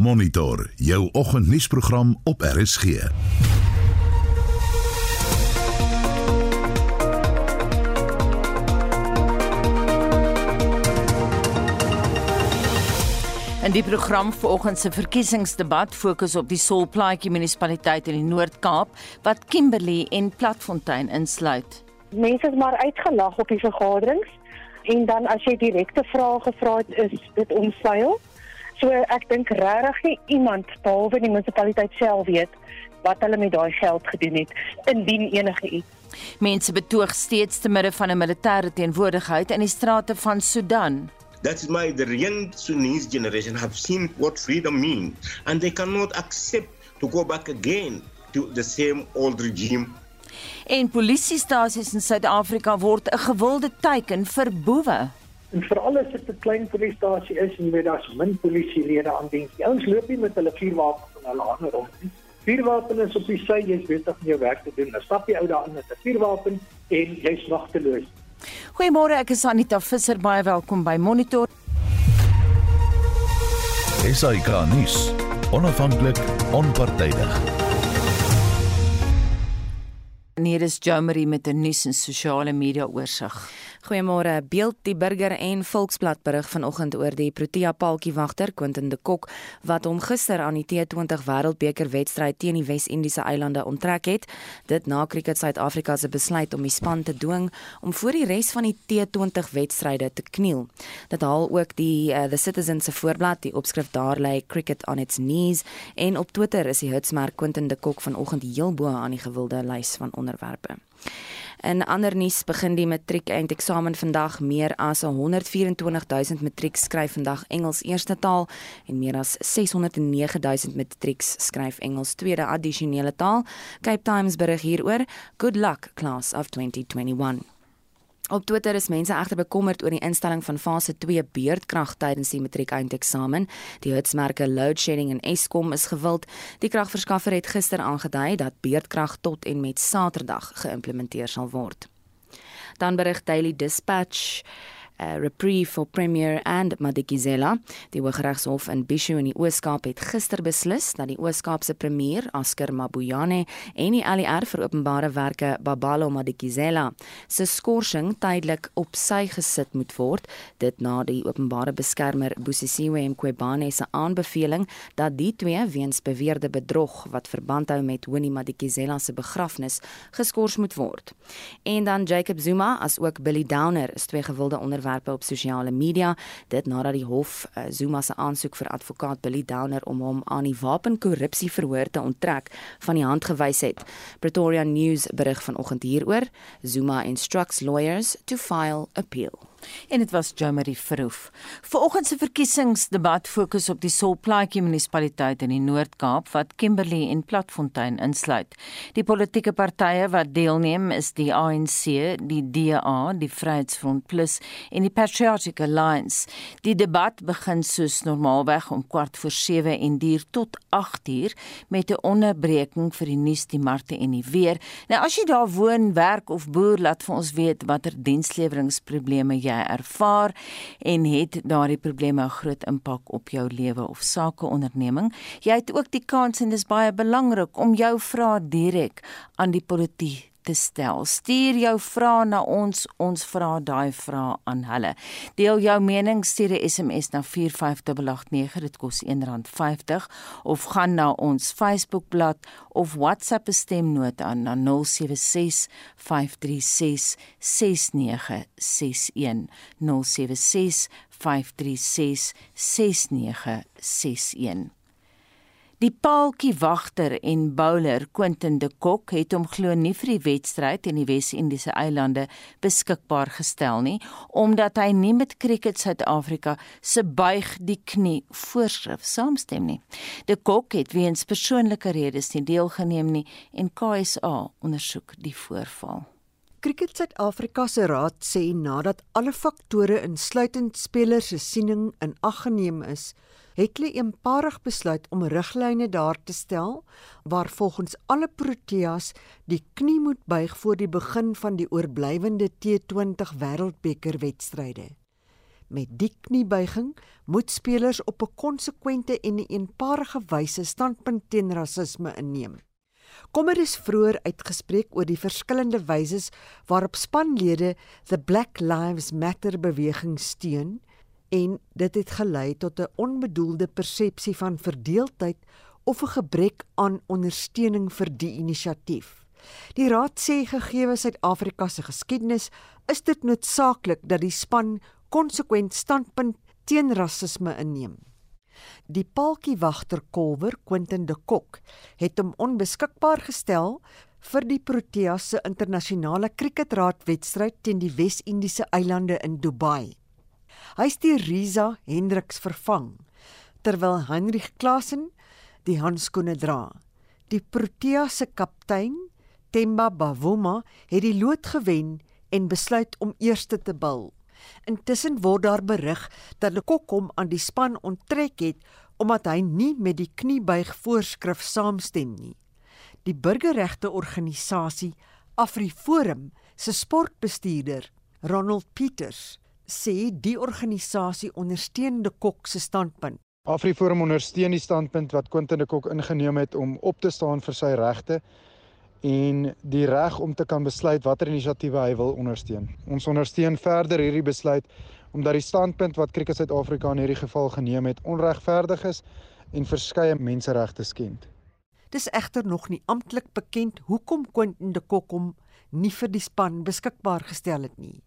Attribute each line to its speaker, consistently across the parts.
Speaker 1: Monitor jou oggendnuusprogram op RSG.
Speaker 2: In die program vanoggend se verkiesingsdebat fokus op die Solplaatjie munisipaliteit in die Noord-Kaap wat Kimberley en Platfontein insluit.
Speaker 3: Mense is maar uitgelag op die vergaderings en dan as jy direkte vrae gevra het is dit onseil. So ek dink regtig nie iemand behalwe die munisipaliteit self weet wat hulle met daai geld gedoen het indien enige iets.
Speaker 2: Mense betoog steeds te midde van 'n militêre teenwoordigheid in die strate van Sudan.
Speaker 4: That's why the young Sudanese generation have seen what freedom means, and they cannot accept to go back again to the same old regime.
Speaker 2: En polisiestasies in Suid-Afrika word 'n gewilde teiken vir boewe.
Speaker 5: En veral as dit 'n klein polisiestasie is en jy weet daar's min polisielede aan diens. Die ouens loop nie met hulle vuurwapens in hulle hande rond nie. Vuurwapen is op die sy, jy's besig om jou werk te doen. Dan stap jy ou daarin met 'n vuurwapen en jy's magteloos.
Speaker 2: Goeiemôre, ek is Anita Visser, baie welkom by Monitor.
Speaker 1: SAK nuus. Onafhanklik, onpartydig.
Speaker 2: En hier is Jomery met 'n nuus en sosiale media oorsig.
Speaker 6: Goeiemôre. Beeld die Burger en Volksblad berig vanoggend oor die Protea paaltjiewagter Quentin de Kok wat hom gister aan die T20 Wêreldbeker wedstryd teen die Wes-Indiese eilande onttrek het. Dit na Cricket Suid-Afrika se besluit om die span te dwing om voor die res van die T20 wedstryde te kniel. Dit haal ook die uh, The Citizen se voorblad, die opskrif daar lê Cricket on its knees en op Twitter is die hitsmerk Quentin de Kok vanoggend heel bo aan die gewilde lys van onderwerpe. In ander nuus begin die matriek eindeksamen vandag. Meer as 124000 matriek skryf vandag Engels eerste taal en meer as 609000 matriek skryf Engels tweede addisionele taal. Cape Times berig hieroor. Good luck class of 2021. Op Twitter is mense egter bekommerd oor die instelling van fase 2 beurtkrag tydens die matriek eindeksamen. Die hitsmerke load shedding en Eskom is gewild. Die kragverskaffer het gister aangedui dat beurtkrag tot en met Saterdag geïmplementeer sal word. Dan berig Daily Dispatch uh, reprieve vir Premier and Madikizela. Die Hooggeregshof in Bisho in die Oos-Kaap het gister beslis dat die Oos-Kaapse premier, Asker Mabuyane, en die ALR vir openbare werke, Babalo Madikizela, se skorsing tydelik op sy gesit moet word, dit na die openbare beskermer Busisiwe Mqobane se aanbeveling dat die twee weens beweerde bedrog wat verband hou met Winnie Madikizela se begrafnis geskort moet word. En dan Jacob Zuma as ook Billy Downer is twee gewilde onderwerpe op sosiale media dit nadat die hof uh, Zuma se aansoek vir advokaat Billy Downer om hom aan die wapenkorrupsie verhoor te onttrek van die hand gewys het. Pretoria News berig vanoggend hieroor. Zuma instructs lawyers to file appeal.
Speaker 2: En dit was Jomery Verhoef. Vanoggend se verkiesingsdebat fokus op die Solplaatjie munisipaliteit in die Noord-Kaap wat Kimberley en Platfontein insluit. Die politieke partye wat deelneem is die ANC, die DA, die Vryheidsfront Plus en die Patriotic Alliance. Die debat begin soos normaalweg om kwart voor 7 en duur tot 8 uur met 'n onderbreking vir die nuus, die markte en die weer. Nou as jy daar woon, werk of boer, laat vir ons weet watter diensleweringprobleme jy ervaar en het daardie probleme 'n groot impak op jou lewe of sakeonderneming. Jy het ook die kans en dis baie belangrik om jou vrae direk aan die politiek te stel. Stuur jou vrae na ons, ons vra daai vrae aan hulle. Deel jou mening, stuur 'n SMS na 45889, dit kos R1.50 of gaan na ons Facebookblad of WhatsApp 'n stemnota aan na 076 536 6961 076 536 6961 Die paaltjie wagter en bowler Quentin de Kok het hom glo nie vir die wedstryd in die Wes-Indiese eilande beskikbaar gestel nie omdat hy nie met Cricket Suid-Afrika se buig die knie voorskrif saamstem nie. De Kok het weens persoonlike redes nie deelgeneem nie en KSA ondersoek die voorval.
Speaker 7: Cricket Suid-Afrika se raad sê nadat alle faktore insluitend spelers se siening in ag geneem is, het hulle eenparig besluit om riglyne daar te stel waar volgens alle Proteas die knie moet buig voor die begin van die oorblywende T20 Wêreldbeker wedstryde. Met die kniebuiging moet spelers op 'n konsekwente en 'n eenparige wyse standpunt teen rasisme inneem. Kommer is vroeër uitgespreek oor die verskillende wyse waarop spanlede the Black Lives Matter beweging steun en dit het gelei tot 'n onbedoelde persepsie van verdeeldheid of 'n gebrek aan ondersteuning vir die inisiatief. Die raad sê gegee Suid-Afrika se geskiedenis, is dit noodsaaklik dat die span konsekwent standpunt teen rasisme inneem. Die paltjiewagter kolwer Quentin de Kok het hom onbeskikbaar gestel vir die Proteas se internasionale kriketraad wedstryd teen die Wes-Indiese eilande in Dubai. Hy het die Riza Hendriks vervang terwyl Heinrich Klasen die handskoene dra. Die Proteas se kaptein Temba Bavuma het die lood gewen en besluit om eerste te bil. Intussen word daar berig dat Lekok hom aan die span onttrek het omdat hy nie met die kniebuig voorskrif saamstem nie. Die burgerregte organisasie AfriForum se sportbestuurder, Ronald Peters, sê die organisasie ondersteun de Kok se standpunt.
Speaker 8: AfriForum ondersteun die standpunt wat Quentin de Kok ingeneem het om op te staan vir sy regte en die reg om te kan besluit watter inisiatiewe hy wil ondersteun. Ons ondersteun verder hierdie besluit omdat die standpunt wat Kriket Suid-Afrika in hierdie geval geneem het onregverdig is en verskeie menseregte skend.
Speaker 7: Dis egter nog nie amptelik bekend hoekom Quentin de Kok hom nie vir die span beskikbaar gestel het nie.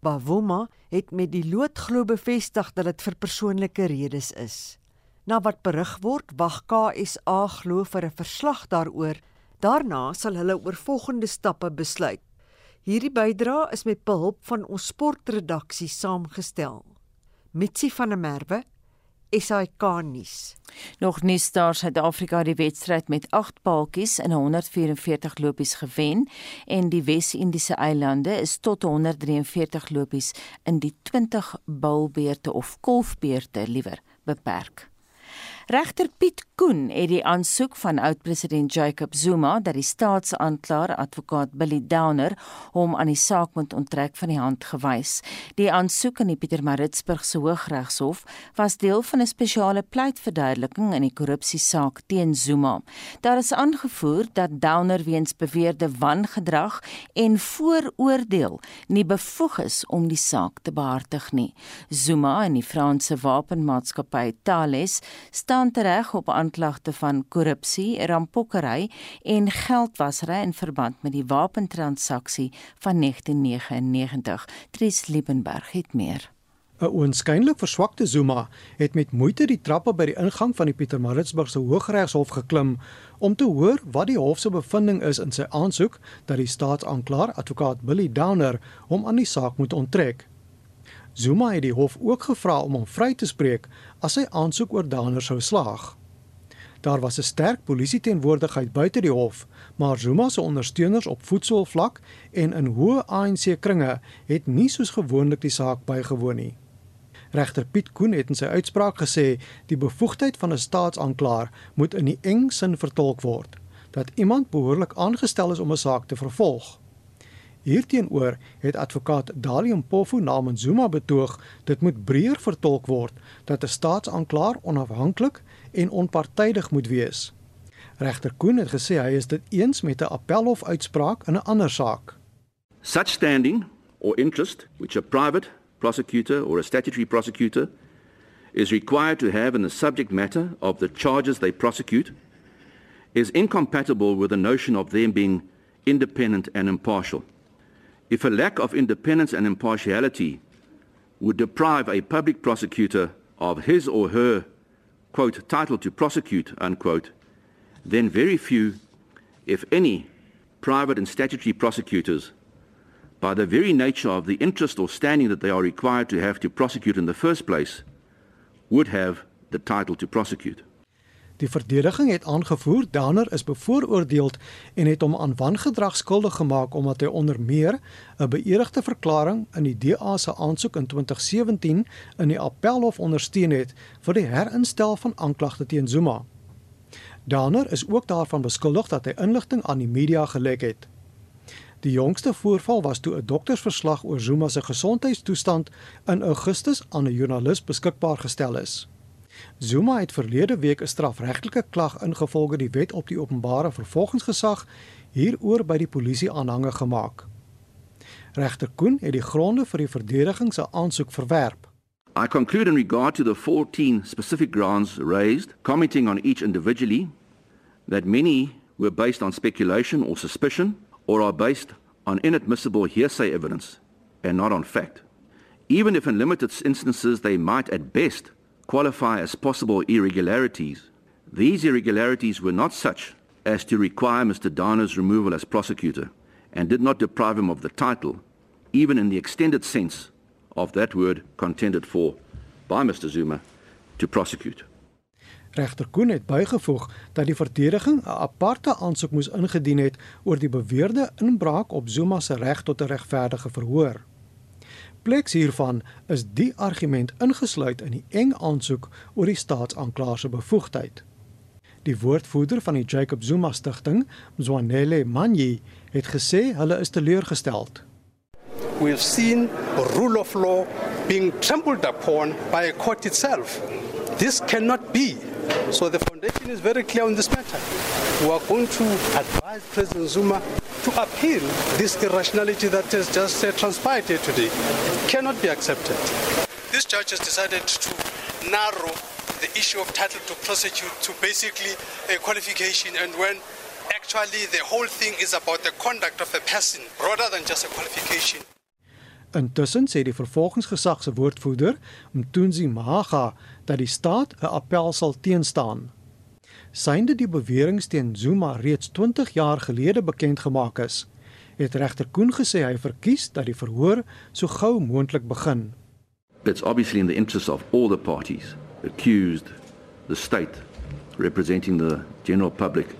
Speaker 7: Bavuma het met die lood glo bevestig dat dit vir persoonlike redes is. Na wat berig word, wag KSA glo vir 'n verslag daaroor Daarna sal hulle oor volgende stappe besluit. Hierdie bydra is met behulp van ons sportredaksie saamgestel. Mitsi van der Merwe SAK nuus.
Speaker 2: Nog nie staar Suid-Afrika die wedstryd met 8 paaltjies in 144 lopies gewen en die Wes-Indiese eilande is tot 143 lopies in die 20 bulbeerte of kolfbeerte liewer beperk. Regter Piet Koen het die aansoek van oud-president Jacob Zuma dat die staatsaanklaer advokaat Billy Downer hom aan die saak moet onttrek van die hand gewys. Die aansoek in die Pietermaritzburgse Hooggeregshof was deel van 'n spesiale pleitverduideliking in die korrupsiesaak teen Zuma. Daar is aangevoer dat Downer weens beweerde wangedrag en vooroordeel nie bevoeg is om die saak te behartig nie. Zuma en die Franse wapenmaatskappy Thales staan staan tereg op aanklagte van korrupsie, rampokkery en geldwasery in verband met die wapentransaksie van 1999. Tries Liebenberg het meer.
Speaker 9: 'n Oënskynlik verswakte Zuma het met moeite die trappe by die ingang van die Pietermaritzburgse Hooggeregshof geklim om te hoor wat die hof se bevinding is in sy aansoek dat die staatsaanklaer advokaat Billy Downer hom aan die saak moet onttrek. Zuma het die hof ook gevra om hom vry te spreek as sy aansoek oor Downer sou slaag. Daar was 'n sterk polisie teenwoordigheid buite die hof, maar Zuma se ondersteuners op voetsoolvlak en in hoë ANC kringe het nie soos gewoonlik die saak bygewoon nie. Regter Piet Koen het in sy uitspraak gesê die bevoegdheid van 'n staatsaanklaer moet in die eng sin vertolk word dat iemand behoorlik aangestel is om 'n saak te vervolg. Hierteenoor het advokaat Dalium Pofu namens Zuma betoog dit moet breër vertolk word dat 'n staatsaanklaer onafhanklik en onpartydig moet wees. Regter Koen het gesê hy is dit eens met 'n appelhof uitspraak in 'n ander saak.
Speaker 10: Such standing or interest which a private prosecutor or a statutory prosecutor is required to have in the subject matter of the charges they prosecute is incompatible with the notion of them being independent and impartial. If a lack of independence and impartiality would deprive a public prosecutor of his or her quote title to prosecute unquote then very few if any private and statutory prosecutors by the very nature of the interest or standing that they are required to have to prosecute in the first place would have the title to prosecute
Speaker 9: Die verdediging het aangevoer Danner is bevooroordeel en het hom aan wangedrag skuldig gemaak omdat hy onder meer 'n beëdigde verklaring in die DA se aansoek in 2017 in die appelhof ondersteun het vir die herinstel van aanklagte teen Zuma. Danner is ook daarvan beskuldig dat hy inligting aan die media gelek het. Die jongste voorval was toe 'n doktersverslag oor Zuma se gesondheidstoestand in Augustus aan 'n joernalis beskikbaar gestel is. Zuma het verlede week 'n strafregtelike klag ingevolge die wet op die openbare vervolgingsgesag hieroor by die polisie aanhange gemaak. Regter Koen het die gronde vir die verdediging se aansoek verwerp.
Speaker 10: I conclude in regard to the 14 specific grounds raised, commenting on each individually, that many were based on speculation or suspicion or are based on inadmissible hearsay evidence and not on fact. Even if in limited instances they might at best qualify as possible irregularities, these irregularities were not such as to require Mr. Dana's removal as prosecutor and did not deprive him of the title, even in the extended sense of that word contended for by Mr. Zuma to prosecute.
Speaker 9: Regter Koen het bygevoeg dat die verdediging 'n aparte aansoek moes ingedien het oor die beweerde inbraak op Zuma se reg tot 'n regverdige verhoor. Pleks hiervan is die argument ingesluit in die eng aansoek oor die staatsaanklaer se bevoegdheid. Die woordvoerder van die Jacob Zuma stigting, Mzwanele Manyi, het gesê hulle is teleurgesteld.
Speaker 11: We have seen rule of law being trampled upon by a court itself. This cannot be. So the foundation is very clear on this matter. We are going to advise President Zuma to appeal this irrationality that has just uh, transpired here today. Cannot be accepted. This judge has decided to narrow the issue of title to prosecute to basically a qualification and when actually the whole thing is about the conduct of a person rather than just a qualification.
Speaker 9: Intussen sê die vervolgingsgesag se woordvoerder, Mtunzi Maga, dat die staat 'n appel sal teenstaan. Synde die beweringe teen Zuma reeds 20 jaar gelede bekend gemaak is, het regter Koen gesê hy verkies dat die verhoor so gou moontlik begin.
Speaker 10: It's obviously in the interest of all the parties accused, the state representing the general public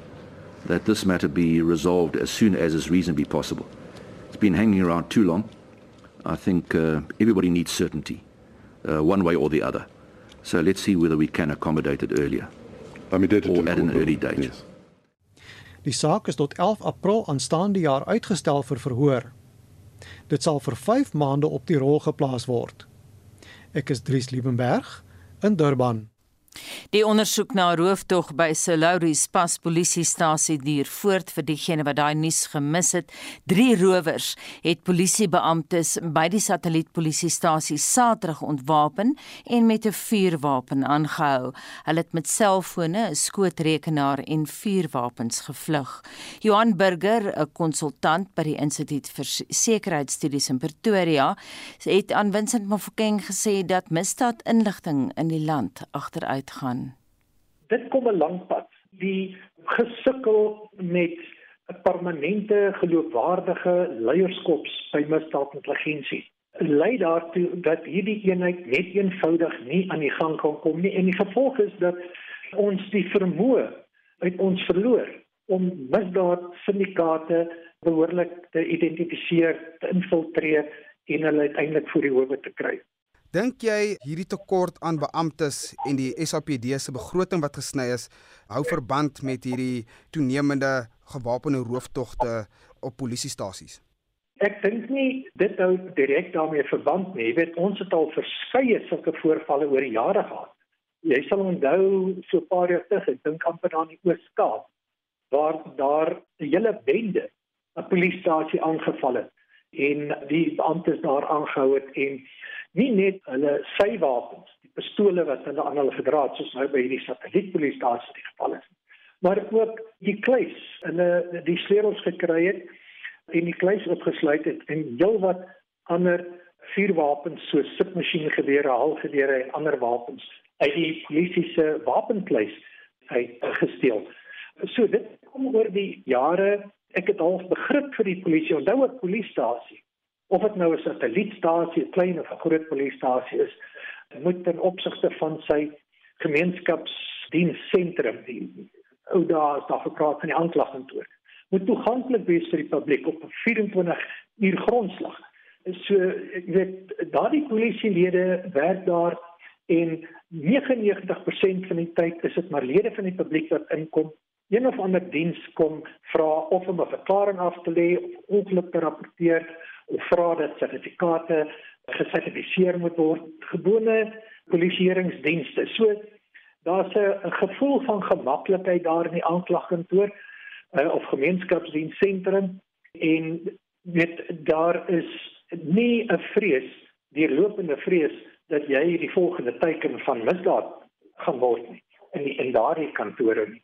Speaker 10: that this matter be resolved as soon as is reasonably possible. It's been hanging around too long. I think uh, everybody needs certainty, uh, one way or the other. So let's see whether we can accommodate it earlier.
Speaker 12: I mean,
Speaker 10: or at an early date. Yes.
Speaker 9: Die saak is tot 11 April aanstaande jaar uitgestel vir verhoor. Dit sal vir 5 maande op die rol geplaas word. Ek is Dries Liebenberg in Durban.
Speaker 2: Die ondersoek na rooftog by Selauris Pas polisiestasie duur voort vir diegene wat daai nuus gemis het. Drie rowers het polisiebeamptes by die satellietpolisiestasie Saterdag ontwapen en met 'n vuurwapen aangehou. Hulle het met selfone, 'n skootrekenaar en vuurwapens gevlug. Johan Burger, 'n konsultant by die Instituut vir Sekuriteitsstudies in Pretoria, het aan Vincent Mofokeng gesê dat misdaadinligting in die land agteruit gaan?
Speaker 5: Dit kom 'n lang pad. Die gesukkel met 'n permanente geloofwaardige leierskap by misdaadintelligensie lei daartoe dat hierdie eenheid net eenvoudig nie aan die gang kan kom nie en die gevolg is dat ons die vermoë uit ons verloor om misdaad syndikaate behoorlik te identifiseer, te infiltreer en hulle uiteindelik voor die howe te kry.
Speaker 13: Dink jy hierdie tekort aan beamptes en die SAPD se begroting wat gesny is, hou verband met hierdie toenemende gewapende rooftogte op polisiestasies?
Speaker 5: Ek dink nie dit hou direk daarmee verband nie. Jy weet ons het al verskeie sulke voorvalle oor die jare gehad. Jy sal onthou so 'n paar jaar terug, ek dink amper daar in die Oos-Kaap, waar daar 'n hele bende 'n polisiestasie aangeval het en die beamptes daar aangehou het en nie net hulle sy wapens, die pistole wat hulle aan hulle gedra het soos nou by hierdie satellietpolisiestasie die geval is, maar ook die kluis en hulle die sleutels gekry het en die kluis opgesluit het en heelwat ander vuurwapens soos submasjiengewere, halgewere en ander wapens uit die polisie se wapenkluis uit gesteel. So dit kom oor die jare ek het al begrip vir die polisie. Onthou 'n polisiestasie of dit nou 'n satellietstasie, 'n klein of 'n groot polisiestasie is, moet ten opsigte van sy gemeenskapsdienssentrum die ou daar is daar gepraat van die aanklagkantoor moet toeganklik wees vir die publiek op 'n 24 uur grondslag. So ek weet daardie polisielede werk daar en 99% van die tyd is dit maar lede van die publiek wat inkom een of ander diens kom vra of om 'n verklaring af te lê of ongeluk te rapporteer vra dat sertifikate gesertifiseer moet word, gewone polisieeringsdienste. So daar's 'n gevoel van gemaklikheid daar in die aanklagkantoor uh, of gemeenskapsdienssentrum en weet daar is nie 'n vrees, die lopende vrees dat jy die volgende teiken van misdaad gaan word nie in die, in daardie kantore nie.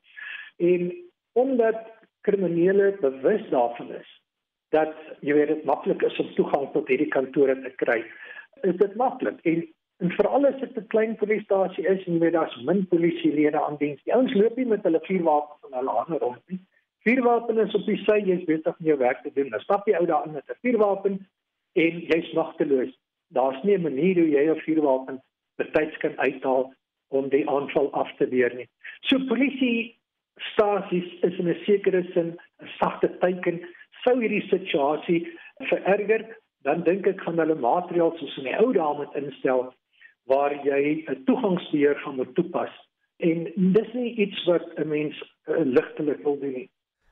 Speaker 5: En omdat kriminele bewus daarvan is dat jy weet dit maklik is om toegang tot hierdie kantore te kry, is dit maklik en en veral as dit 'n klein polisiestasie is en jy weet daar's min polisielede aan diens. Die ouens loop nie met hulle vuurwapens van hulle hande rond nie. Vuurwapen is op die sy, jy's besig om jou werk te doen. Dan stap jy ou daarin met 'n vuurwapen en jy's magteloos. Daar's nie 'n manier hoe jy 'n vuurwapen betyds kan uithaal om die aanval af te weer nie. So polisie stasies is in 'n sekere sin 'n sagte teiken sou hierdie situasie vererger, dan dink ek gaan hulle maatreëls soos in die ou dae moet instel waar jy 'n toegangsbeheer gaan moet toepas. En dis nie iets wat 'n mens uh, ligtelik wil doen nie.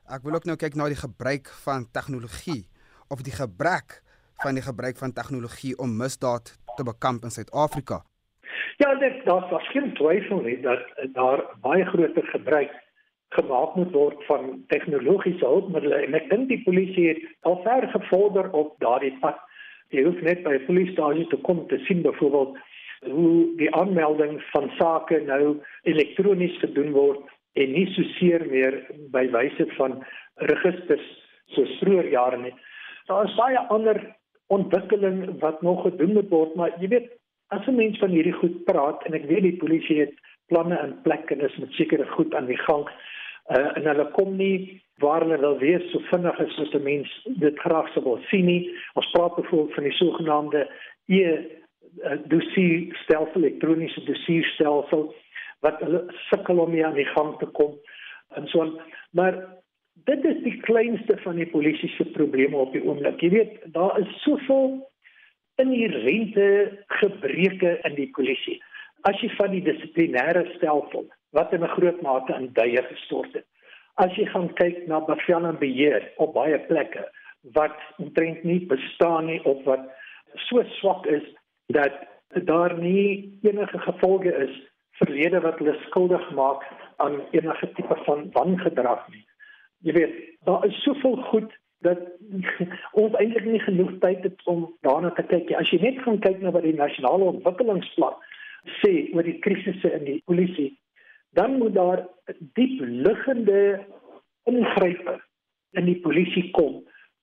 Speaker 13: Ek wil ook nou kyk na die gebruik van tegnologie of die gebrek van die gebruik van tegnologie om misdaad te bekamp in Suid-Afrika.
Speaker 5: Ja, dit daar was geen twyfel nie dat daar baie groter gebruik gemaak moet word van tegnologiese hulpmiddels en ek dink die polisie het al ver gevorder op daardie pad. Jy hoef net by 'n polisiestasie te kom te sien byvoorbeeld hoe die aanmelding van sake nou elektronies gedoen word en nie so seer meer by wyse van registers so vroeër jare nie. Daar is baie ander ontwikkeling wat nog gedoen moet word, maar jy weet, as 'n mens van hierdie goed praat en ek weet die polisie het planne in plek en is met sekere goed aan die gang. Uh, en hulle kom nie waar hulle wil wees so vinnig as wat 'n mens dit graag sou wil sien nie. Ons praat byvoorbeeld van die sogenaamde e dossier stelsel elektroniese dossier stelsel wat hulle sukkel om hier aan die gang te kom en so maar dit is die kleinste van die polisie se probleme op die oomblik. Jy weet, daar is soveel inherente gebreke in die polisie. As jy van die dissiplinêre stelsel wat in 'n groot mate in duie gestort het. As jy gaan kyk na bevel en beheer op baie plekke wat omtrent nie bestaan nie of wat so swak is dat daar nie enige gevolge is verlede wat hulle skuldig maak aan enige tipe van wangedrag nie. Jy weet, daar is soveel goed dat ons eintlik nie genoeg tyd het om daarna te kyk nie. As jy net gaan kyk na wat die nasionale ontwikkelingsplan sê oor die krisisse in die polisie, dan moet daar diep liggende ingrype in die polisie kom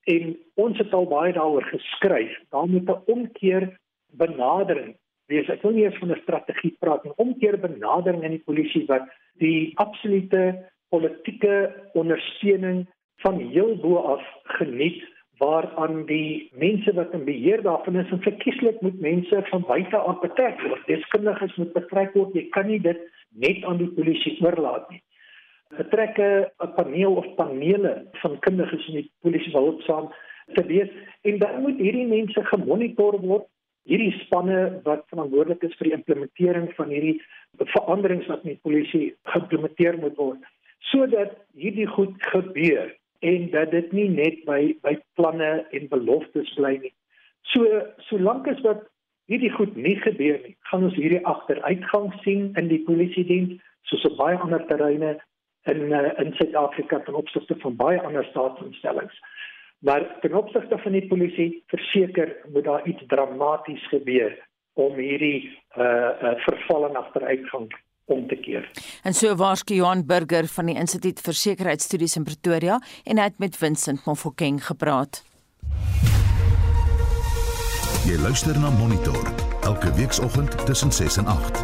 Speaker 5: en ons het al baie daaroor geskryf. Daar moet 'n omkeer benadering wees. Ek wil nie eens van 'n strategie praat nie. Omkeer benadering in die polisie wat die absolute politieke ondersteuning van heel bo af geniet waaraan die mense wat in beheer daarvan is en verkieslik moet mense van buite af betrek word. Deskundiges moet betrek word. Jy kan nie dit net aan die polisie oorlaat nie. Betrek 'n paneel of panele van kundiges in die polisie hulp saam te wees en dan moet hierdie mense gemonitor word hierdie spanne wat verantwoordelik is vir die implementering van hierdie veranderings wat die polisie geïmplementeer moet word sodat hierdie goed gebeur en dat dit nie net by by planne en beloftes bly nie. So solank as wat hierdie goed nie gebeur nie, gaan ons hierdie agteruitgang sien in die polisie diens soos op baie ander terreine in uh, in Suid-Afrika ten opsigte van baie ander staatsinstellings. Maar ten opsigte van die polisie verseker moet daar iets dramaties gebeur om hierdie uh, uh verval en agteruitgang om te keer.
Speaker 2: En so waarskynlik Johan Burger van die Instituut vir Sekuriteitsstudies in Pretoria en hy het met Vincent Mofokeng gepraat.
Speaker 1: Jy luister na Monitor elke weekoggend tussen 6 en 8.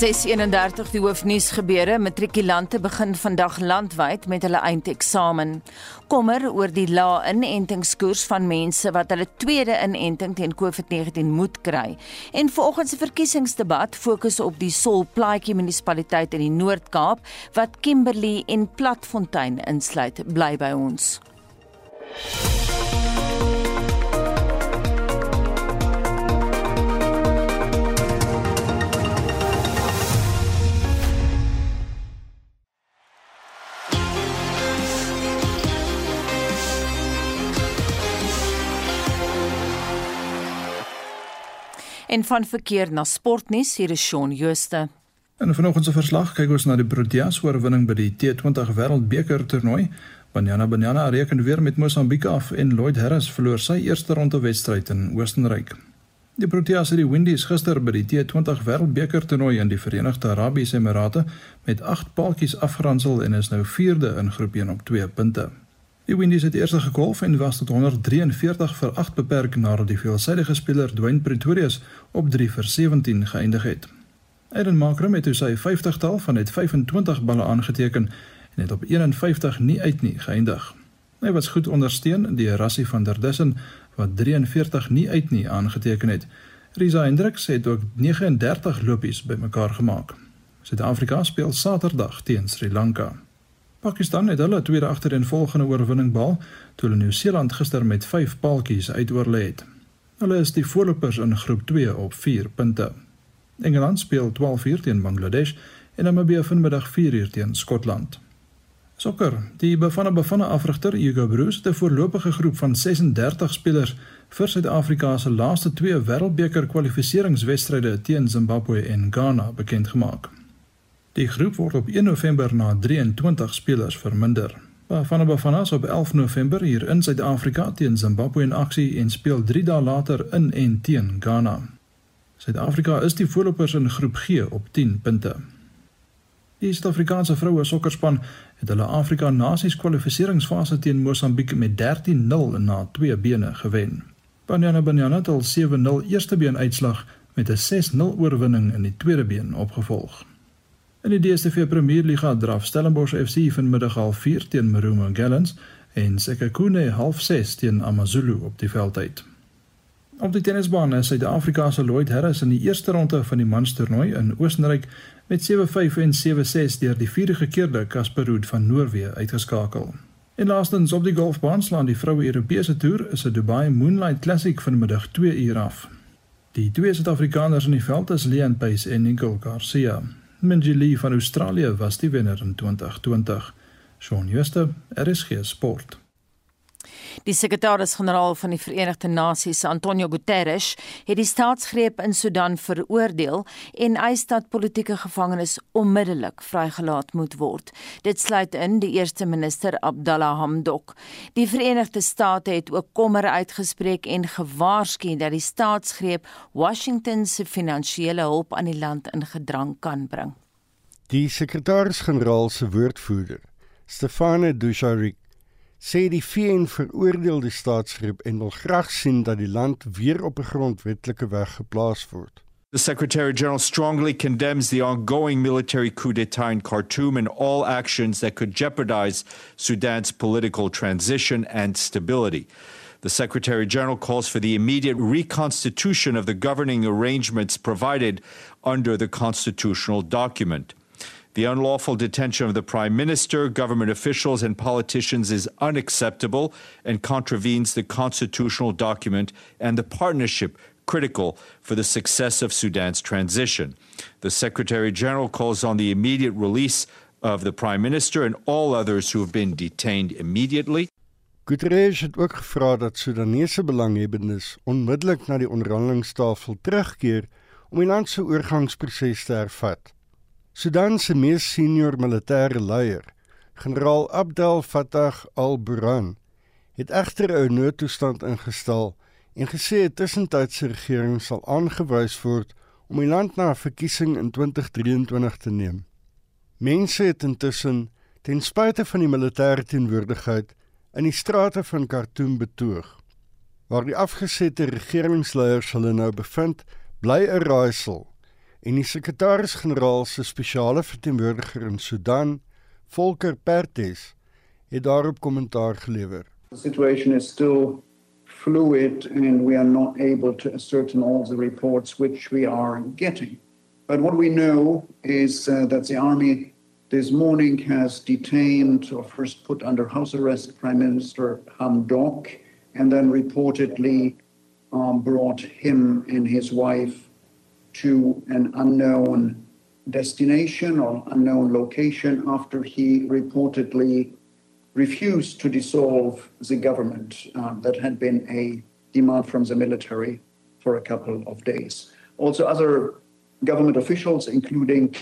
Speaker 2: 631 die hoofnuus gebeure matrikulante begin vandag landwyd met hulle eindeksamen. Kommer oor die lae inentingskoers van mense wat hulle tweede inenting teen COVID-19 moet kry. En volgens se verkiesingsdebat fokus op die Solplaatjie munisipaliteit in die Noord-Kaap wat Kimberley en Platfontein insluit. Bly by ons. En van verkeer na sportnuus hier is Shaun Jooste.
Speaker 12: In vanoggend se verslag kyk ons na die Proteas oorwinning by die T20 Wêreldbeker toernooi Banyana Banyana reken weer met Mosambiek af en Lloyd Harris verloor sy eerste ronde wedstryd in Oostenryk. Die Proteas het die Windies gister by die T20 Wêreldbeker toernooi in die Verenigde Arabiese Emirate met 8 paaltjies afgeronsel en is nou 4de in groep 1 op 2 punte. Die Windies het eers gekolf en was tot 143 vir 8 beperk nadat die veelsidige speler Dwayne Pretorius op 3 vir 17 geëindig het. Aiden Markram het sy 50-tal van net 25 balle aangeteken en het op 51 nie uit nie geëindig. Hy was goed ondersteun deur Rassie van der Dussen wat 43 nie uit nie aangeteken het. Risa Hendriks het ook 39 lopies bymekaar gemaak. Suid-Afrika speel Saterdag teen Sri Lanka. Pakistan het hulle tweede agtereenvolgende oorwinning behaal toe hulle Nieu-Seeland gister met 5 paaltjies uitoorlê het. Hulle is die voorlopers in groep 2 op 4 punte. Engeland speel 12:00 teen Bangladesh en Namibië vanmiddag 4:00 teen Skotland. Sokker. Die Bafana Bafana afrigter Hugo Broos het 'n voorlopige groep van 36 spelers vir Suid-Afrika se laaste twee Wêreldbeker kwalifikasiewedstryde teen Zimbabwe en Ghana bekend gemaak. Die groep word op 1 November na 23 spelers verminder. Bafana Bafana sal op 11 November hier in Suid-Afrika teen Zimbabwe in aksie en speel 3 dae later in en teen Ghana. Suid-Afrika is die voorlopers in groep G op 10 punte. Die Suid-Afrikaanse vroue sokkerspan het hulle Afrika Nasies kwalifikasiefase teen Mosambiek met 13-0 na twee bene gewen. Banyana Banyana het al 7-0 eerste been uitslag met 'n 6-0 oorwinning in die tweede been opgevolg. In die DStv Premier Liga draf Stellenbosch FC vanmiddag half 4 teen Marumo Gallants en Sekhukhune half 6 teen AmaZulu op die veld uit. Op die tennisbaan is Suid-Afrika se Lloyd Harris in die eerste ronde van die manstoernooi in Oostenryk met 7-5 en 7-6 deur die vierde gekeerde Casper Ruud van Noorwe uitgeskakel. En laastens op die golfbaan slaan die vroue Europese toer is 'n Dubai Moonlight Classic vanmiddag 2 uur af. Die twee Suid-Afrikaners in die veld is Leon Pace en Nicole Garcia. Minji Lee van Australië was die wenner in 2020. Shaun Schuster, RSG Sport.
Speaker 2: Die sekretaris-generaal van die Verenigde Nasies, Antonio Guterres, het die staatsgreep in Sudan veroordeel en eis dat politieke gevangenes onmiddellik vrygelaat moet word. Dit sluit in die eerste minister Abdallah Hamdok. Die Verenigde State het ook kommer uitgespreek en gewaarsku dat die staatsgreep Washington se finansiële hulp aan die land in gedrang kan bring.
Speaker 14: Die sekretaris-generaal se woordvoerder, Stefane Dujarric sê die VN veroordeel die staatsgreep en wil graag sien dat die land weer op 'n grondwetlike weg geplaas word.
Speaker 15: The Secretary General strongly condemns the ongoing military coup d'etat in Khartoum and all actions that could jeopardize Sudan's political transition and stability. The Secretary General calls for the immediate reconstitution of the governing arrangements provided under the constitutional document. The unlawful detention of the Prime Minister, government officials, and politicians is unacceptable and contravenes the constitutional document and the partnership critical for the success of Sudan's transition. The Secretary General calls on the immediate release of the Prime Minister and all others who have been detained immediately.
Speaker 14: Guterres het ook gevra dat Sudanese belanghebbendes onmiddellik na die onderhandelingstafel terugkeer om die land se oorgangsproses te hervat. Sudan se mees senior militêre leier, generaal Abdel Fattah al-Burhan, het egter 'n noodtoestand ingestel en gesê 'n tussentydse regering sal aangewys word om die land na 'n verkiesing in 2023 te neem. Mense het intussen ten spyte van die militêre teenwoordigheid in die strate van Khartoum betoog. Waar die afgesette regeringsleiers hulle nou bevind, bly 'n raaisel en die sekretaris-generaal se spesiale verteenwoordiger in Sudan, Volker Perthes, het daarop kommentaar gelewer.
Speaker 16: The situation is still fluid and we are not able to ascertain all the reports which we are getting. But what we know is uh, that the army this morning has detained or first put under house arrest Prime Minister Hamdok and then reportedly um, brought him and his wife to an unknown destination or unknown location after he reportedly refused to dissolve the government uh, that had been a demand from the military for a couple of days. Also, other government officials, including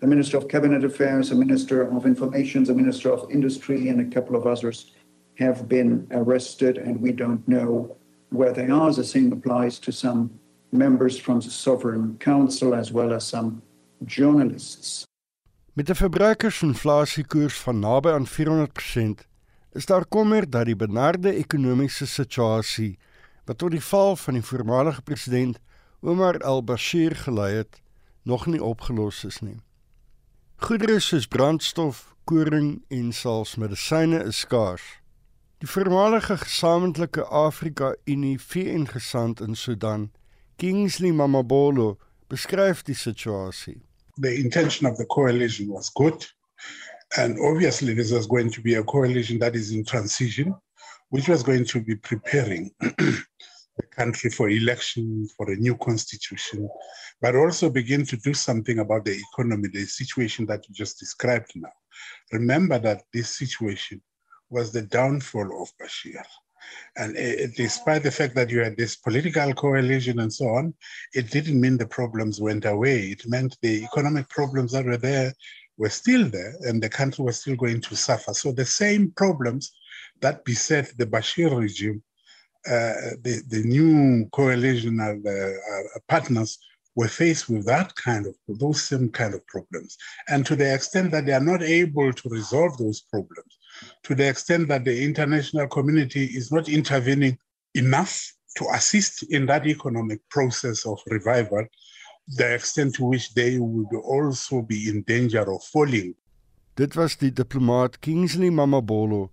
Speaker 16: the Minister of Cabinet Affairs, the Minister of Information, the Minister of Industry, and a couple of others, have been arrested, and we don't know where they are. The same applies to some members from the Sovereign Council as well as some journalists.
Speaker 14: Met 'n verbruikersinflasiekoers van naby aan 400%, is daar kommer dat die benarde ekonomiese situasie wat tot die val van die voormalige president Omar al-Bashir gelei het, nog nie opgelos is nie. Goedere soos brandstof, koring en selfs medisyne is skaars. Die voormalige gesamentlike Afrika-Unie VN-gesant in Sudan, Kingsley Mamabolo, beskryf die situasie.
Speaker 17: The intention of the coalition was good and obviously this was going to be a coalition that is in transition which was going to be preparing the country for election, for a new constitution, but also begin to do something about the economy, the situation that you just described now. Remember that this situation was the downfall of Bashir. And uh, despite the fact that you had this political coalition and so on, it didn't mean the problems went away. It meant the economic problems that were there were still there and the country was still going to suffer. So the same problems that beset the Bashir regime uh, the, the new coalition uh, uh, partners were faced with that kind of those same kind of problems and to the extent that they are not able to resolve those problems to the extent that the international community is not intervening enough to assist in that economic process of revival the extent to which they would also be in danger of falling
Speaker 14: dit was die diplomaat Kingsley Mamabolo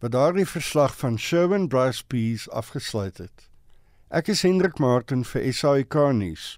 Speaker 14: wat daardie verslag van Sherwin Bryce Peace afgesluit het. Ek is Hendrik Martin vir SAK nuus.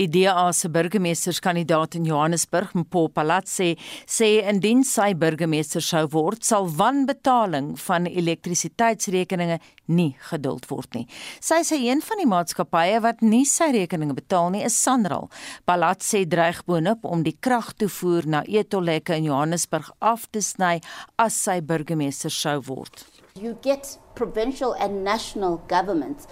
Speaker 2: Die DA se burgemeesterskandidaat in Johannesburg, Mpo Palatse, sê indien sy burgemeester sou word, sal wanbetaling van elektrisiteitsrekeninge nie geduld word nie. Sy sê een van die maatskappye wat nie sy rekeninge betaal nie, is Sanral. Palatse dreig boonop om die kragtoevoer na Etolleke in Johannesburg af te sny as sy burgemeester sou word.
Speaker 18: You get provincial and national governments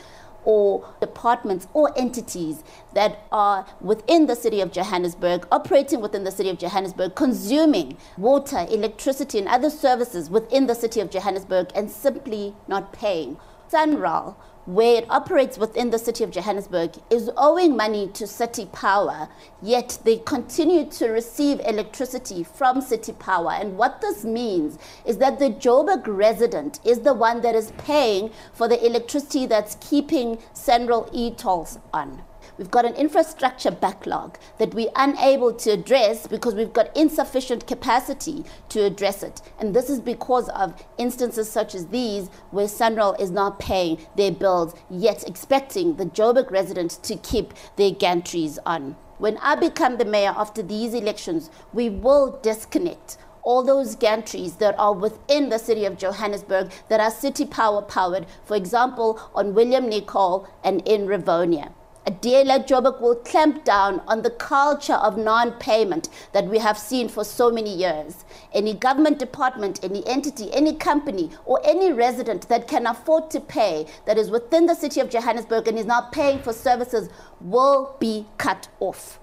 Speaker 18: or departments or entities that are within the city of Johannesburg, operating within the city of Johannesburg, consuming water, electricity, and other services within the city of Johannesburg and simply not paying. Sunral where it operates within the city of Johannesburg, is owing money to City Power, yet they continue to receive electricity from City Power. And what this means is that the Joburg resident is the one that is paying for the electricity that's keeping Central e-tolls on. We've got an infrastructure backlog that we're unable to address because we've got insufficient capacity to address it. And this is because of instances such as these where Sunral is not paying their bills, yet expecting the Joburg residents to keep their gantries on. When I become the mayor after these elections, we will disconnect all those gantries that are within the city of Johannesburg that are city power powered, for example, on William Nicol and in Rivonia. A DA like Joburg will clamp down on the culture of non payment that we have seen for so many years. Any government department, any entity, any company, or any resident that can afford to pay that is within the city of Johannesburg and is not paying for services will be cut off.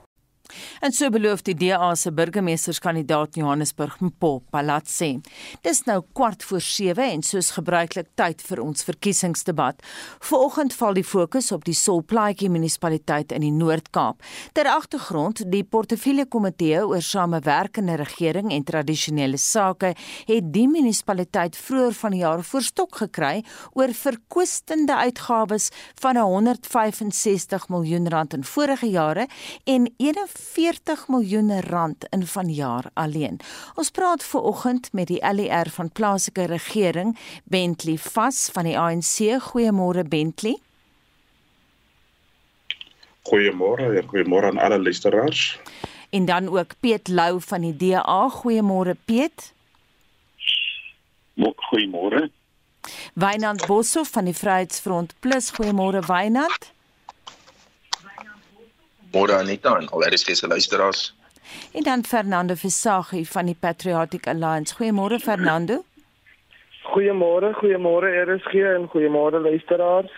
Speaker 2: En so beloof die DA se burgemeesterskandidaat Johannesburg Mpo Palatse. Dis nou kwart voor 7 en soos gebruiklik tyd vir ons verkiesingsdebat. Vanoggend val die fokus op die Solplaatjie munisipaliteit in die Noord-Kaap. Ter agtergrond, die portefeulje komitee oor samewerkende regering en tradisionele sake het die munisipaliteit vroeër van die jaar voorstok gekry oor verkwistende uitgawes van 165 miljoen rand in vorige jare en 40 miljoen rand in vanjaar alleen. Ons praat ver oggend met die LER van plaaslike regering, Bentley Vas van die ANC. Goeiemôre Bentley.
Speaker 19: Goeiemôre, ja, goeiemôre aan alle luisteraars.
Speaker 2: En dan ook Piet Lou van die DA. Goeiemôre Piet.
Speaker 19: Goeiemôre.
Speaker 2: Wynand Boshoff van die Vryheidsfront Plus. Goeiemôre Wynand.
Speaker 20: Môre Anita en al RSG se luisteraars.
Speaker 2: En dan Fernando Visagi van die Patriotic Alliance. Goeiemôre Fernando.
Speaker 21: Goeiemôre, goeiemôre RSG en goeiemôre luisteraars.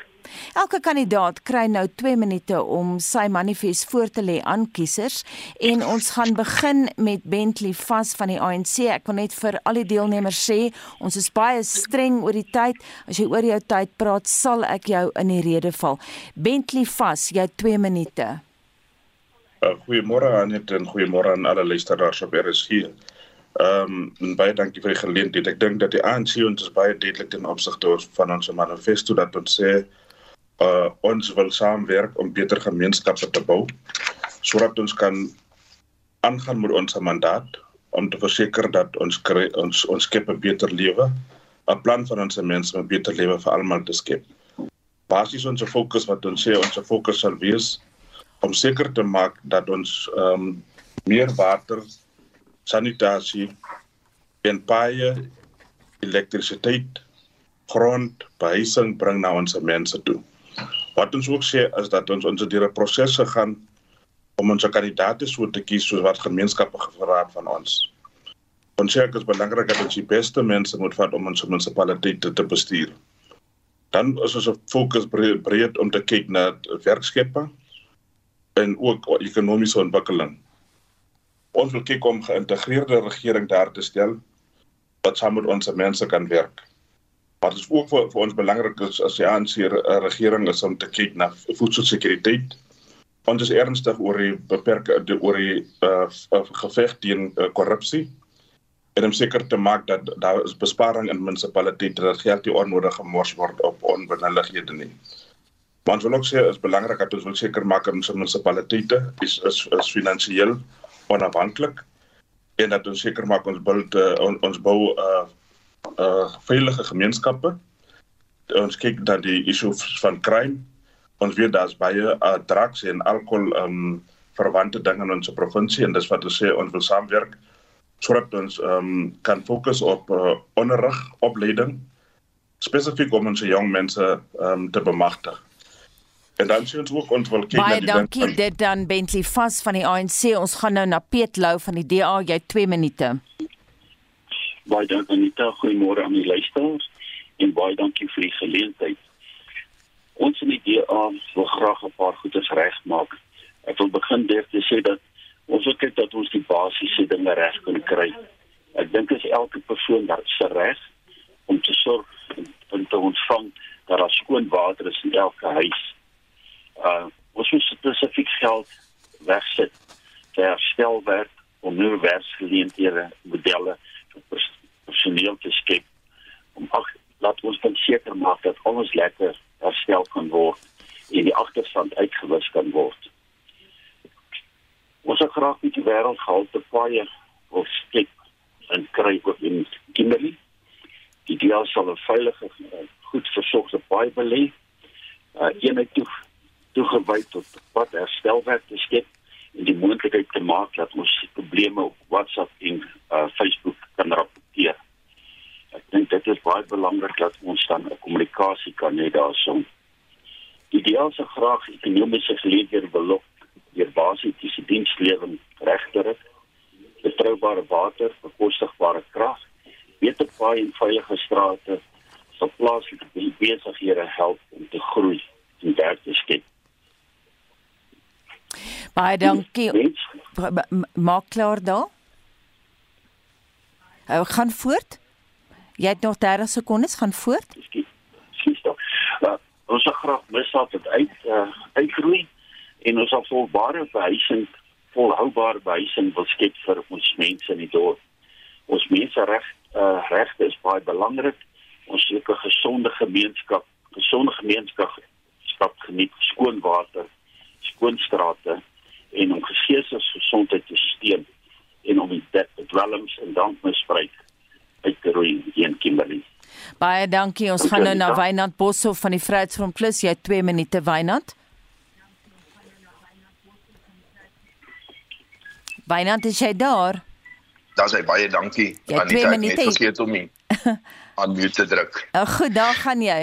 Speaker 2: Elke kandidaat kry nou 2 minute om sy manifest voor te lê aan kiesers en ons gaan begin met Bentley vas van die ANC. Ek wil net vir al die deelnemers sê, ons is baie streng oor die tyd. As jy oor jou tyd praat, sal ek jou in die rede val. Bentley vas, jy 2 minute.
Speaker 19: Uh, goeiemôre aan net en goeiemôre aan alle luisteraars op RSG. Ehm um, baie dankie vir die geleentheid. Ek dink dat die ANC ons is baie duidelik ten opsigte van ons manifesto dat ons sê uh ons wil saamwerk om beter gemeenskappe te bou sodat ons kan aangaan met ons mandaat om te verseker dat ons kry, ons ons skep 'n beter lewe 'n plan vir ons mense om 'n beter lewe vir almal te skep. Basies ons fokus wat ons sê ons fokus sal wees om seker te maak dat ons ehm um, meer water, sanitasie en baie elektrisiteit grond behuising bring na ons mense toe. Wat ons ook sê is dat ons ons deur 'n proses gegaan om ons kandidaate so te kies soos wat gemeenskappe gevra het van ons. Ons sê dit is belangrik dat ons die beste mense moet vat om ons munisipaliteite te bestuur. Dan is ons fokus breed, breed om te kyk na werkskepping en ook ekonomiese ontwikkeling. Ons wil kyk om geïntegreerde regering daar te stel wat saam met ons mense kan werk. Maar dit is ook vir, vir ons belangrik as as die ANC regering is om te kyk na voedselsekuriteit. Ons is ernstig oor die beperkings oor die uh, geveg teen uh, korrupsie en om seker te maak dat daar is besparing in munisipaliteite dat geld nie onnodig gemors word op onbenullighede nie. Ons wil ook sê is belangrik dat ons wil seker maak dat ons munisipaliteite is is, is finansiëel onafhanklik en dat ons seker maak ons bou uh, on, ons bou uh, uh veilige gemeenskappe. Ons kyk dat die issue van crime ons weet daar's baie uh, drugs en alkohol um verwante dinge in ons provinsie en dis wat ons sê ons wil saamwerk sodat ons um kan fokus op uh, onderrig, opleiding spesifiek om ons jong mense um te bemagtig. En dan sien ons ook ons wil kyk
Speaker 2: Baie dankie dit dan Bentley vas van die ANC. Ons gaan nou na Piet Lou van die DA. Jy 2 minute.
Speaker 22: Baie dankie Anita, goeiemôre aan die luisteraars en baie dankie vir die geleentheid. Ons in die DA wil graag 'n paar goedes regmaak. Ek wil begin deur te sê dat ons wil kyk dat ons die basiese dinge reg kan kry. Ek dink as elke persoon daar se reg om te sorg en te ontvang dat daar skoon water is in elke huis. Uh ons moet spesifiek geld wegsit vir herstelwerk om nuwe werksgeleenthede modelle personeel te skep om ag laat ons dan seker maak dat alles lekker herstel kan word en die agterstand uitgewis kan word. Ons het graag met die wêreld gehalte paie wil skep en kry ook in Kimberley. Die DEA sal 'n veilige goed versorgde paai belê. Uh eenheid toe toegewy tot wat herstelwerk te skep en die moontlikheid te maak dat ons probleme op WhatsApp en uh Facebook kan rapporteer. Ek dink dit is baie belangrik dat ons dan 'n kommunikasie kan hê daarson. Die ideaal se graag ekonomiese geleenthede belok deur basiese dienslewering regter, betroubare water, bekostigbare krag, beter paai en veilige strate sal plaaslike besighede help om te groei en werk te skep.
Speaker 2: Baie dankie. Maak klaar daar. Ek uh, gaan voort. Jy het nog 30 sekondes gaan voort.
Speaker 22: Skies tog. Uh, ons sal graag misdaad het uit uh, uitgroei en ons sal volbare behuising, volhoubare behuising wil skep vir ons mense in die dorp. Ons mense reg uh, regte is baie belangrik. Ons soek 'n gesonde gemeenskap, gesonde gemeenskap stap geniet skoon water, skoon strate en om geestesgesondheid te steun en om die dwelms en dankmisbruik uit te roei in Kimberley.
Speaker 2: Baie dankie. Ons gaan nou na Wynand Boshoff van die Vryheidsfront Plus. Jy het 2 minute Wynand. Wynand, is jy daar?
Speaker 20: Daar's hy baie dankie.
Speaker 2: Anita, ek het
Speaker 20: vergeet om nie aan mute te druk.
Speaker 2: Uh, goed, daar gaan jy.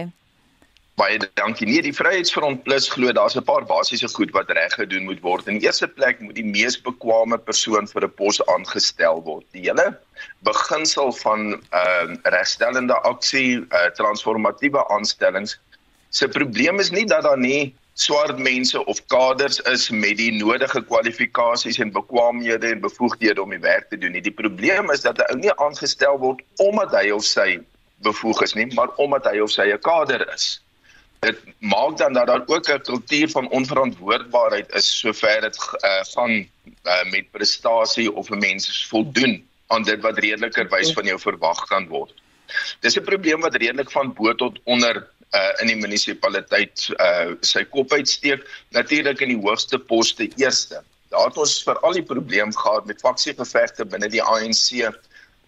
Speaker 20: Baie dankie. Nee, die Vryheidsfront Plus glo daar's 'n paar basiese goed wat reg gedoen moet word. In eerste plek moet die mees bekwame persoon vir 'n pos aangestel word. Die hele beginsel van ehm uh, regstellende aksie, uh, transformatiewe aanstellings. Se probleem is nie dat daar nie swart mense of kaders is met die nodige kwalifikasies en bekwaamhede en bevoegdhede om die werk te doen nie. Die probleem is dat 'n ou nie aangestel word omdat hy of sy bevoeg is nie, maar omdat hy of sy 'n kader is dit maak dan dat daar ook 'n kultuur van onverantwoordbaarheid is sover dit uh, van uh, met prestasie of 'n mens voldoen aan dit wat redelikerwys van jou verwag kan word. Dis 'n probleem wat redelik van bo tot onder uh, in die munisipaliteit uh, sy kop uitsteek, natuurlik in die hoogste poste eerste. Daar het ons vir al die probleem gehad met faksiegevegte binne die ANC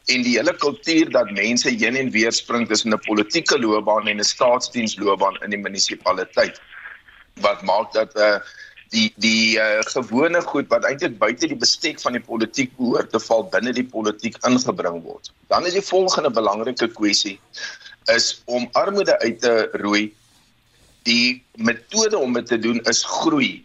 Speaker 20: en die hele kultuur dat mense heen en weer spring tussen 'n politieke loopbaan en 'n staatsdiensloopbaan in die munisipaliteit wat maak dat uh die die uh, gewone goed wat eintlik buite die bestek van die politiek behoort te val binne die politiek ingebring word. Dan is die volgende belangrike kwessie is om armoede uit te roei. Die metode om dit te doen is groei.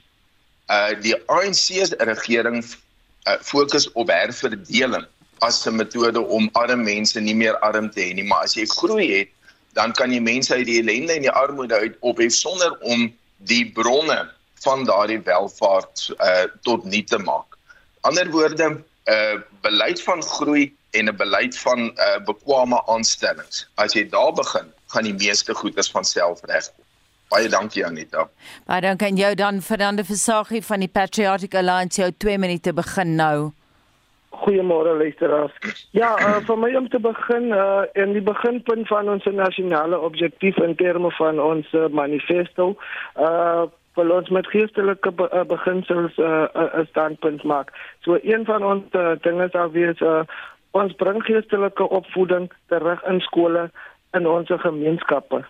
Speaker 20: Uh die ANC se regering uh, fokus op herverdeling as 'n metode om arme mense nie meer arm te hê nie, maar as jy groei het, dan kan jy mense uit die ellende en die armoede uit ophef sonder om die bronne van daardie welvaart uh tot nul te maak. Ander woorde, 'n uh, beleid van groei en 'n beleid van uh bekwame aanstellings. As jy daar begin, gaan die meeste goedes van self regkom. Baie dankie Anita.
Speaker 2: Baie dankie aan jou dan Fernando Versace van die Patriotic Alliance jou 2 minute begin nou.
Speaker 21: Goeiemôre luisteraars. Ja, uh, vir my om te begin uh, in die beginpunt van ons nasionale objektief in terme van ons uh, manifesto, uh vir ons met geestelike be uh, beginsels 'n uh, uh, standpunt maak. So een van ons uh, dinge sou wees uh, ons bring geestelike opvoeding terug in skole in ons gemeenskappe.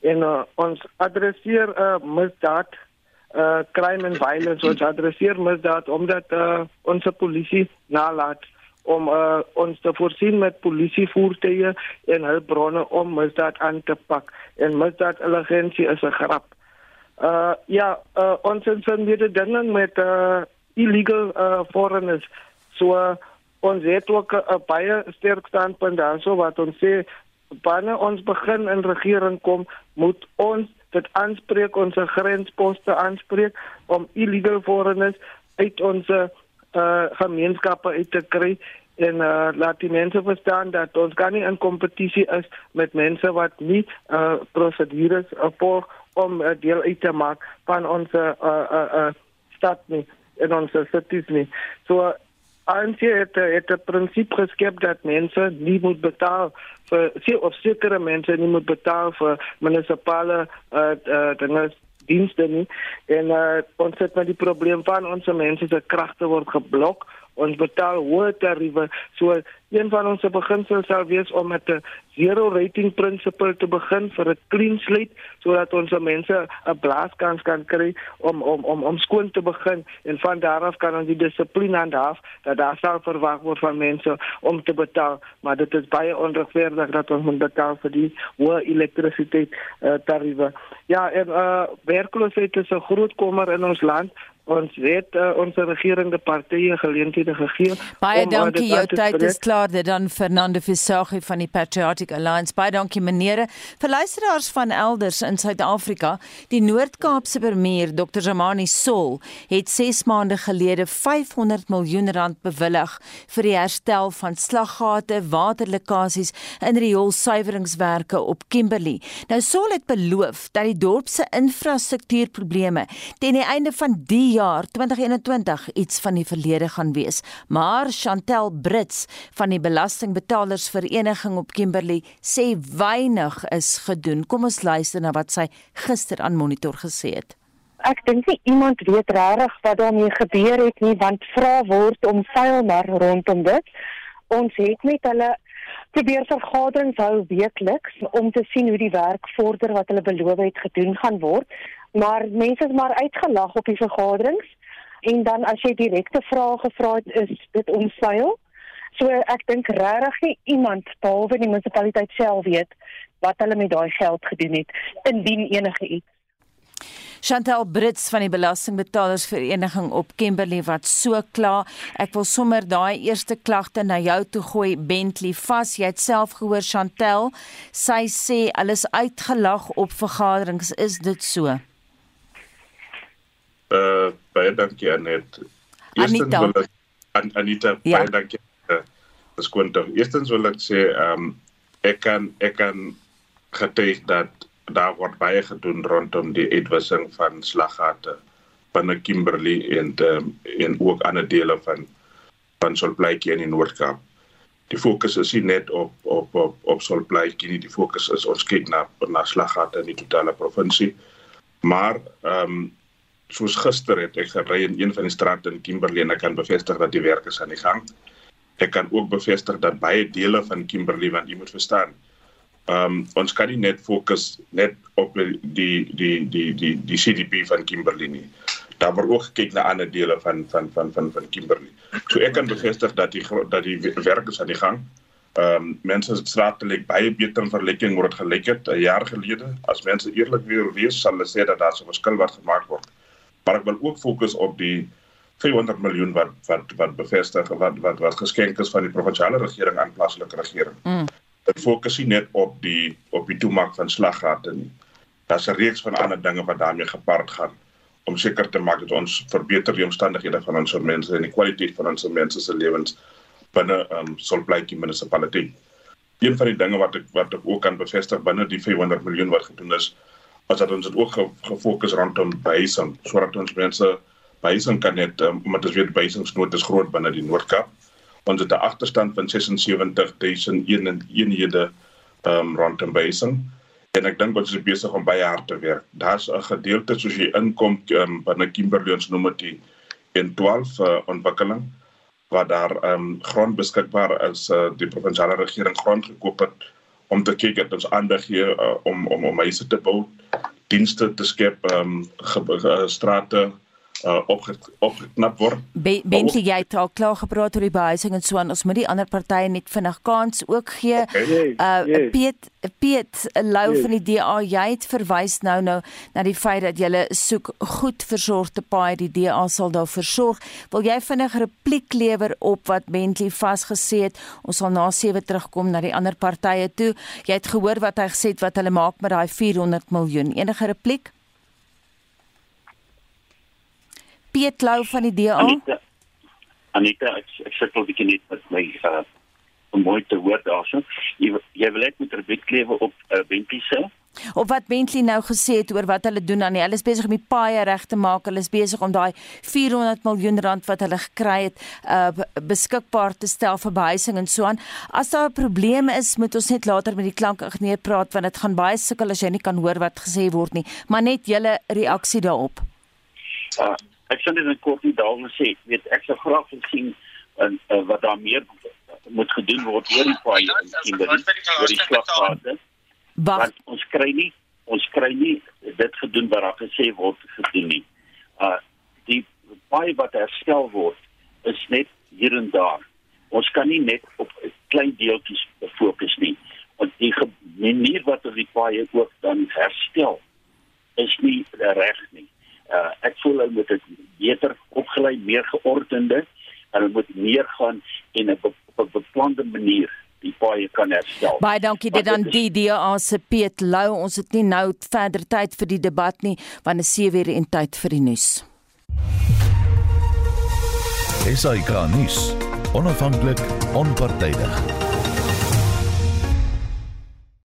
Speaker 21: En uh, ons adresseer uh, misdaad uh crime and violence wat adresseer misdaad omdat uh ons polisie nalat om uh ons te voorsien met polisievoertuie en hulpbronne om misdaad aan te pak en misdaad elegantie is 'n grap. Uh ja, uh ons het son weer dinge met uh illegal uh foreigners. So uh, ons het ook uh, baie sterk standpunt daarso wat ons sê wanneer ons begin in regering kom, moet ons dit aanspreek ons grensposte aanspreek om illegal foreigners uit ons uh gemeenskappe uit te kry en uh laat die mense verstaan dat ons kan nie in kompetisie is met mense wat nie uh prosedures volg om uh, deel uit te maak van ons uh uh, uh stad nie in ons cities nie. So ANC het het 'n prinsip geskep dat mense nie moet betaal vir se of sekere mense nie moet betaal vir munisipale uh, uh dinge dienste nie. En uh, ons het met die probleem van ons mense se kragte word geblok ons betaal hoë tariewe. So een van ons beginsels sal wees om met 'n zero rating principle te begin vir 'n clean slate sodat ons mense 'n blaaskans kan kry om om om om skoon te begin en van daar af kan ons die dissipline handhaaf dat daar sal verwag word van mense om te betaal, maar dit is baie onregverdig dat ons moet betaal vir die hoë elektrisiteit uh, tariewe. Ja, en uh werkloosheid is 'n groot kommer in ons land ons het uh, ons regerende partye geleenthede gegee.
Speaker 2: Baie dankie, jou tyd is klaar. Dit dan Fernando Fissachi van die Patriotic Alliance. Baie dankie meneere. Vir luisteraars van elders in Suid-Afrika, die Noord-Kaapse premier Dr. Zamani Sol het 6 maande gelede 500 miljoen rand bewillig vir die herstel van slaggate, waterlekkasies in rioolsuiweringswerke op Kimberley. Nou Sol het beloof dat die dorp se infrastruktuurprobleme teen die einde van die jaar 2021 iets van die verlede gaan wees. Maar Chantel Brits van die Belastingbetalersvereniging op Kimberley sê weinig is gedoen. Kom ons luister na wat sy gister aan Monitor gesê het.
Speaker 23: Ek dink nie iemand weet regtig wat daarmee gebeur het nie want vra word om vuil maar rondom dit. Ons het met hulle probeer vergaderings hou weekliks om te sien hoe die werk vorder wat hulle beloof het gedoen gaan word maar mense is maar uitgelag op die vergaderings en dan as jy direkte vrae gevra het is dit onsuil So ek dink regtig nie iemand behalwe die munisipaliteit self weet wat hulle met daai geld gedoen het indien enige iets
Speaker 2: Chantal Brits van die Belastingbetalersvereniging op Kimberley wat so kla. Ek wil sommer daai eerste klagte na jou toe gooi Bentley vas. Jy het self gehoor Chantal. Sy sê alles uitgelag op vergaderings. Is dit so?
Speaker 19: Uh baie dankie Anet.
Speaker 2: Anita.
Speaker 19: Wil ek, An Anita, ja. baie dankie. Uh, Eerstens wil ek sê um, ek kan ek kan getuig dat daar word baie gedoen rondom die uitwissing van slaggate binne Kimberley en um, en ook ander dele van van Solplaatjie in die Noord-Kaap. Die fokus is nie net op op op op Solplaatjie nie, die fokus is ons kyk na na slaggate in die totale provinsie. Maar ehm um, soos gister het ek gery in een van die strate in Kimberley en ek kan bevestig dat die werk is aan die gang. Ek kan ook bevestig dat baie dele van Kimberley want jy moet verstaan, Ehm um, ons kan nie net fokus net op die die die die die CDP van Kimberley nie. Daar word ook gekyk na ander dele van van van van van Kimberley. So ek kan bevestig dat die dat die werk is aan die gang. Ehm um, mense se strate lyk baie beter in vergelyking met wat gelyk het 'n jaar gelede. As mense eerlik weer wees, sal hulle sê dat daar 'n verskil wat gemaak word. Maar ek wil ook fokus op die 500 miljoen wat wat wat bevestig wat wat wat geskenk is van die provinsiale regering aan plaaslike regering. Mm dit fokus nie net op die op die toemaak van slaggate nie. Daar's 'n reeks van ander dinge wat daarmee gepaard gaan om seker te maak dat ons verbeter die omstandighede van ons mense en die kwaliteit van ons mense se lewens binne um Solplaatjie munisipaliteit. Een van die dinge wat ek wat ek ook kan bevestig binne die 500 miljoen wat gedoen is, is dat ons dit ook gefokus rondom behuising sodat ons mense behuising kan net um, omdat ons weet behuisingsnood is groot binne die Noord-Kaap ons het 'n agterstand van 76000 eenhede um, rondom basing en ek dink ons is besig om baie hard te werk. Daar's 'n gedeelte soos jy inkom um, binne Kimberley ons noem dit in 12 uh, ontwikkeling waar daar um, grond beskikbaar is uh, die provinsiale regering grond gekoop het om te kyk dat ons aandag hier uh, om om om huise te bou, dienste te skep, ehm um, strate uh, opgeknap word.
Speaker 2: Be Bentley jy het al klaar gepraat oor die behuising en so aan. Ons moet die ander partye net vinnig kans ook gee. Okay. Uh yes. Piet Piet Lou yes. van die DA jy het verwys nou nou na die feit dat jy soek goed versorgde paaie die DA sal daar versorg. Wil jy vinnig repliek lewer op wat Bentley vasgesê het? Ons sal na 7 terugkom na die ander partye toe. Jy het gehoor wat hy gesê het wat hulle maak met daai 400 miljoen. Enige repliek? Piet Lou van die DA.
Speaker 22: Anita, Anita ek ek sukkel bietjie net met my uh om mooi te hoor daarso. Jy jy wil net met Rebek klewe op uh, Bentley se.
Speaker 2: Of wat Bentley nou gesê het oor wat hulle doen aan die hulle is besig om die paaie reg te maak. Hulle is besig om daai 400 miljoen rand wat hulle gekry het uh beskikbaar te stel vir behuising en so aan. As daar 'n probleem is, moet ons net later met die klankingenieur praat want dit gaan baie sukkel as jy nie kan hoor wat gesê word nie. Maar net julle reaksie daarop.
Speaker 22: Uh, ek sê dit in kort nie daaroor sê. Weet ek sou graag wil sien en uh, wat daar meer moet gedoen word oor die paai en kinders oor die slagpade want ons kry nie ons kry nie dit gedoen wat daar gesê word gedoen nie. Uh die paai wat herstel word is net hier en daar. Ons kan nie net op klein deeltjies fokus nie. Want die manier wat ons die paai ook dan herstel is nie reg nie uh, ek voel hulle moet dit beter opgelei, meer geordende en hulle moet meer gaan en op 'n beplande manier die paaie kan herstel.
Speaker 2: Baie dankie dit aan die DA se Piet Lou. Ons het nie nou verder tyd vir die debat nie, want dit is sewe en tyd vir die nuus.
Speaker 1: Esai Kahnis, onafhanklik, onpartydig.